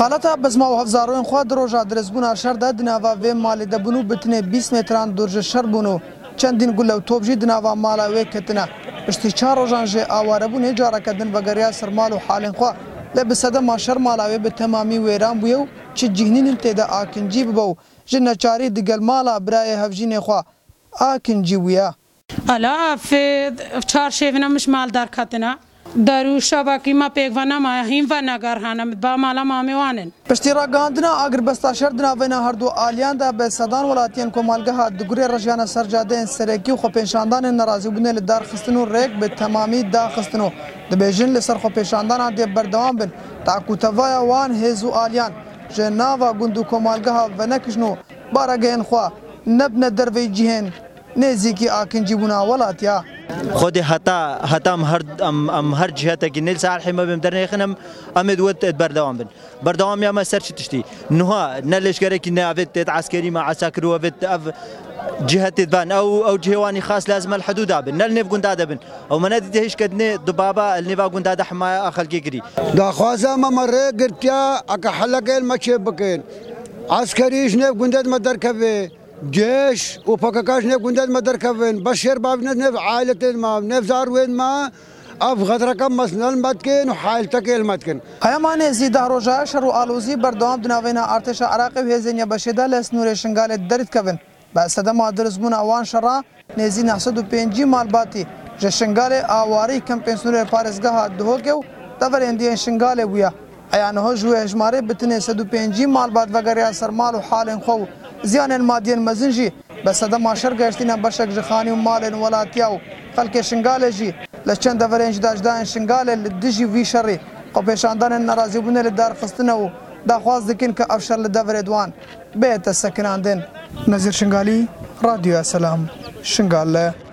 Xaleta Bezma û hevzaroyên xwe di roja dirêzbûna şer de di nava vê malê de bûn û bi tinê bîst mêtran dûr ji şer bûn û çendîn gule û top jî di nava mala wê ketine. Piştî çar rojan jê awarebûnê careke din vegeriya ser mal û halên xwe. Lê bi sedema şer mala wê bi temamî wêran bûye û çi cîhnînin tê de a kincî bibe û ji neçarî digel mala birayê hevjînê xwe a kincî bûye. Ala Afid, çar şêvina min ji mal derketina. Dar û şaba kî ma pêk ve nemaye, hîn ve negerhane, min diba mala mamê wan in. Piştî ragihandina agirbesta şer di navbeyna herdu aliyan de bi sedan welatiyên komalgeha Digurê rejiyane ser cadeyên serekî û xwepêşandanên nerazîbûnê li dar xistin û rêk bi temamî daxistin û dibêjin li ser xwepêşandanan dê berdewam bin ta ku tevaya wan hêz û aliyan ji nava gund û komalgeha venekişin û baregehên xwe nebine derveyî cihên Nêzîkî Akincî bûna welatiya. Xwedê heta heta em her em her cîhetekî nê li ser erhê me bên dernêxin em em ê wê ê berdewam bin. Berdewamiya me ser çi tiştî? Nuha ne lêşgerekî ne evê tê eskerî me esakir û evê ev cîhetê diben ew ew cihê wan î xas lazim e li hidûda bin ne li nêv gunda de bin. Ew me nedîtiye hêj kedinê du baba li nêva gunda de himaye a xelkê kirî. Daxwaza me me rê girtiye eke helekên me çêbikin. Eskerî ji nêv gundê de me derkeve. Geş û pkk ji ne gunde dime derkevin, baş şêr bavê ne nev aîletên ma, nev zarûyên ma ev xetireke mezin li me dikin û haîltekê li me dikin. Heyemanê Zîda Roja, şer û alozî berdewam di navêna artêşa Iraqê û hêzên Yebeşê de li snûrê Şingalê derî dikevin. Bi sedema dirizbûna wan şeran, Nêzî neh sed û pêncî malbatî ji Şingalê a warî kempên snûrê parêzgeha Duhokê û Tevr ên duyên Şingalê bûye. Heya niho ji wê hejmarê bi tinê sed û pêncî malbat vegeriya ser mal û halên xwe û ziyanên madiyên mezin jî bi sedema şer geştîne beşek ji xanî û malên welatiya û xelkê Şingalê jî li çend deverên cudacudayên Şingalê li dijî vî şerî xwepêşandanên nerazîbûnê li darxistine û daxwaz dikin ku ev şer li deverê di wan Bê te sekinandin. Nezîr Şingalî, Radyoya Selam, Şingale.